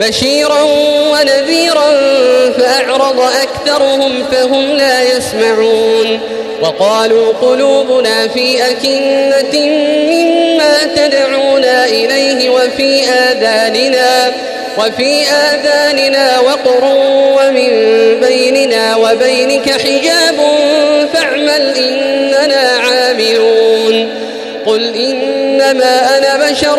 بشيرا ونذيرا فأعرض أكثرهم فهم لا يسمعون وقالوا قلوبنا في أكنة مما تدعونا إليه وفي آذاننا وفي آذاننا وقر ومن بيننا وبينك حجاب فاعمل إننا عاملون قل إنما أنا بشر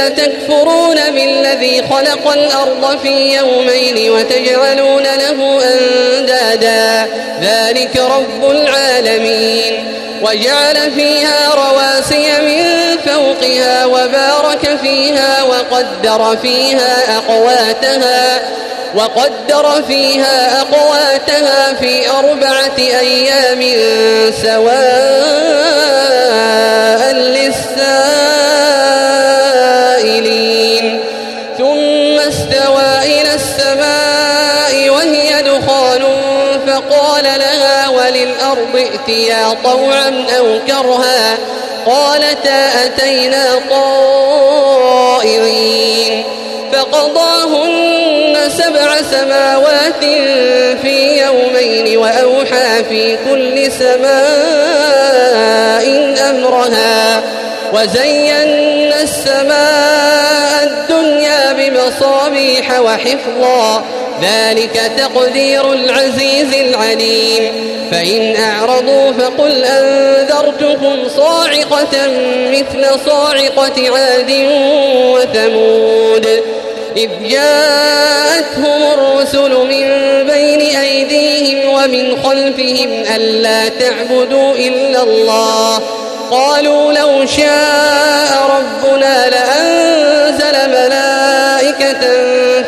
أئنكم لتكفرون بالذي خلق الأرض في يومين وتجعلون له أندادا. ذلك رب العالمين. وجعل فيها رواسي من فوقها وبارك فيها وقدر فيها أقواتها وقدر فيها أقواتها في أربعة أيام سواء للسائلين وللأرض ائتيا طوعا أو كرها قالتا أتينا طائعين فقضاهن سبع سماوات في يومين وأوحى في كل سماء أمرها وزينا السماء الدنيا بمصابيح وحفظا ذلك تقدير العزيز العليم. فإن أعرضوا فقل أنذرتكم صاعقة مثل صاعقة عاد وثمود. إذ جاءتهم الرسل من بين أيديهم ومن خلفهم ألا تعبدوا إلا الله. قالوا لو شاء ربنا لأنزل ملائكة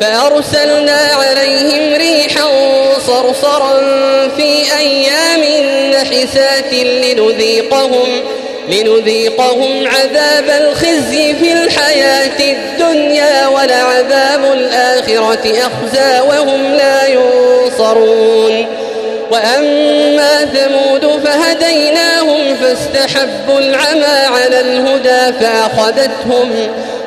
فأرسلنا عليهم ريحا صرصرا في أيام نحسات لنذيقهم لنذيقهم عذاب الخزي في الحياة الدنيا ولعذاب الآخرة أخزى وهم لا ينصرون. وأما ثمود فهديناهم فاستحبوا العمى على الهدى فأخذتهم فأخذتهم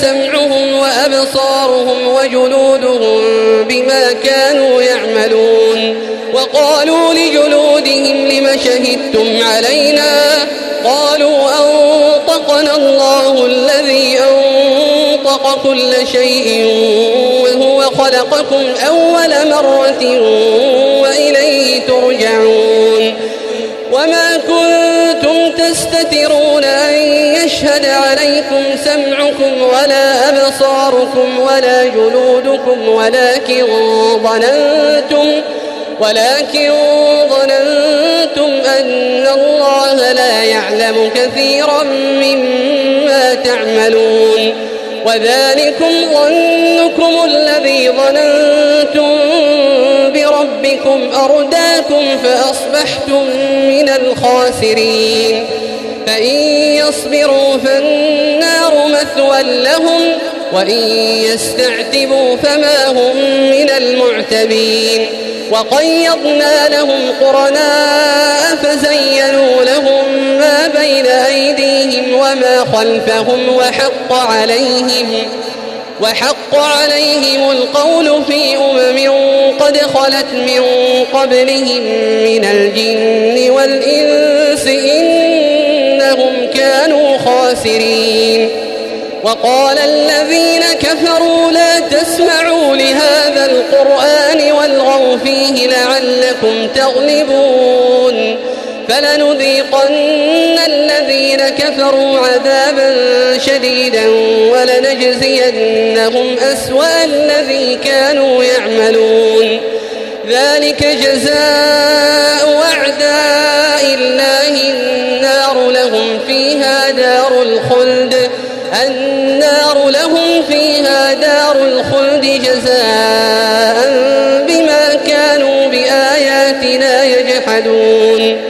سمعهم وأبصارهم وجلودهم بما كانوا يعملون وقالوا لجلودهم لم شهدتم علينا قالوا أنطقنا الله الذي أنطق كل شيء وهو خلقكم أول مرة وإليه ترجعون وما كنتم تستترون أن يشهد عليكم سمعكم ولا أبصاركم ولا جلودكم ولكن ظننتم ولكن ظننتم أن الله لا يعلم كثيرا مما تعملون. وذلكم ظنكم الذي ظننتم بربكم أرداكم فأصبحتم من الخاسرين. فإن يصبروا فالنار مثوى لهم وإن يستعتبوا فما هم من المعتبين. وقيضنا لهم قرناء فزينوا لهم ما بين أيديهم وما خلفهم وحق عليهم وحق عليهم القول في أمم قد خلت من قبلهم من الجن والإنس إنهم كانوا خاسرين. وقال الذين كفروا لا تسمعوا لهذا القرآن والغوا فيه لعلكم تغلبون. فلنذيقن الذين كفروا عذابا شديدا ولنجزينهم أسوأ الذي كانوا يعملون. ذلك جزاء أعداء الله النار لهم فيها دار الخلد. النار لهم فيها دار الخلد جزاء بما كانوا بآياتنا يجحدون.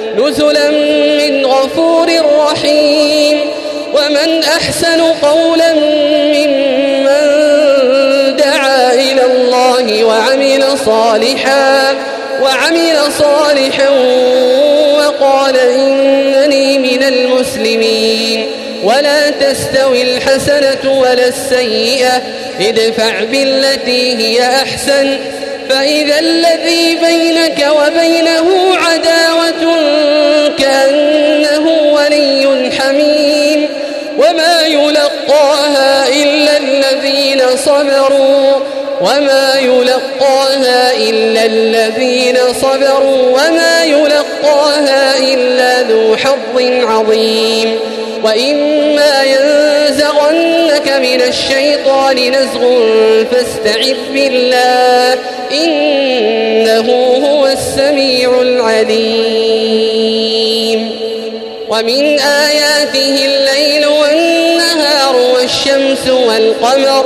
نزلا من غفور رحيم. ومن أحسن قولا ممن دعا إلى الله وعمل صالحا وعمل صالحا وقال إنني من المسلمين. ولا تستوي الحسنة ولا السيئة ادفع بالتي هي أحسن. فإذا الذي بينك وبينه عداوة كأنه ولي حميم وما يلقاها إلا الذين صبروا وما يلقاها إلا الذين صبروا وما يلقاها إلا ذو حظ عظيم. وإما ينزغنك من الشيطان نزغ فاستعذ بالله إنه هو السميع العليم. ومن آياته الليل والنهار والشمس والقمر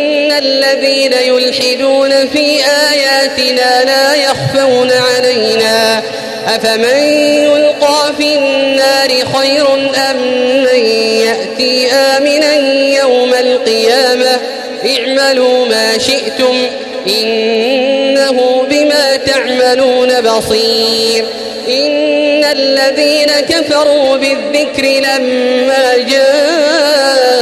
الذين يلحدون في آياتنا لا يخفون علينا. أفمن يلقى في النار خير أم من يأتي آمنا يوم القيامة؟ اعملوا ما شئتم إنه بما تعملون بصير. إن الذين كفروا بالذكر لما جاءهم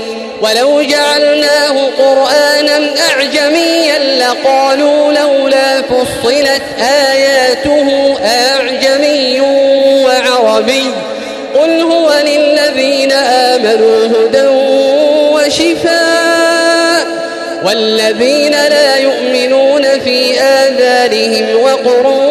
ولو جعلناه قرآنا أعجميا لقالوا لولا فصلت آياته أعجمي وعربي. قل هو للذين آمنوا هدى وشفاء والذين لا يؤمنون في آذانهم وقر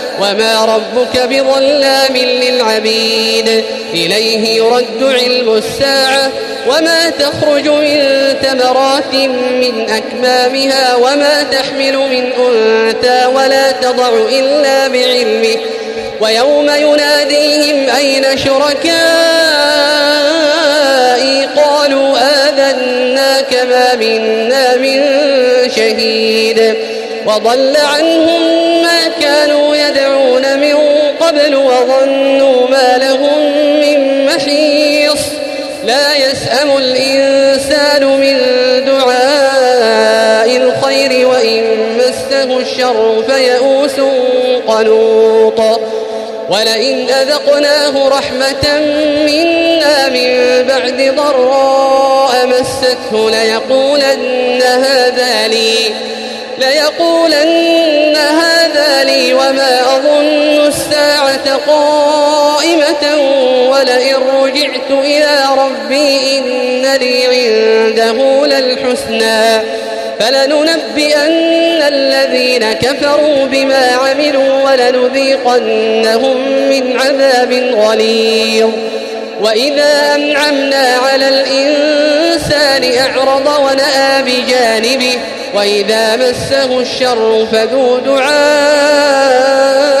وما ربك بظلام للعبيد. إليه يرد علم الساعة وما تخرج من تمرات من أكمامها وما تحمل من أنثى ولا تضع إلا بعلمه. ويوم يناديهم أين شركائي؟ قالوا آذنا كما منا من شهيد. وضل عنهم ما كانوا قبل وظنوا ما لهم من محيص. لا يسأم الإنسان من دعاء الخير وإن مسه الشر فيئوس قنوط. ولئن أذقناه رحمة منا من بعد ضراء مسته ليقولن هذا لي ليقولن هذا لي وما أظن قائمة ولئن رجعت إلى ربي إن لي عنده للحسنى فلننبئن الذين كفروا بما عملوا ولنذيقنهم من عذاب غليظ. وإذا أنعمنا على الإنسان أعرض ونأى بجانبه وإذا مسه الشر فذو دعاء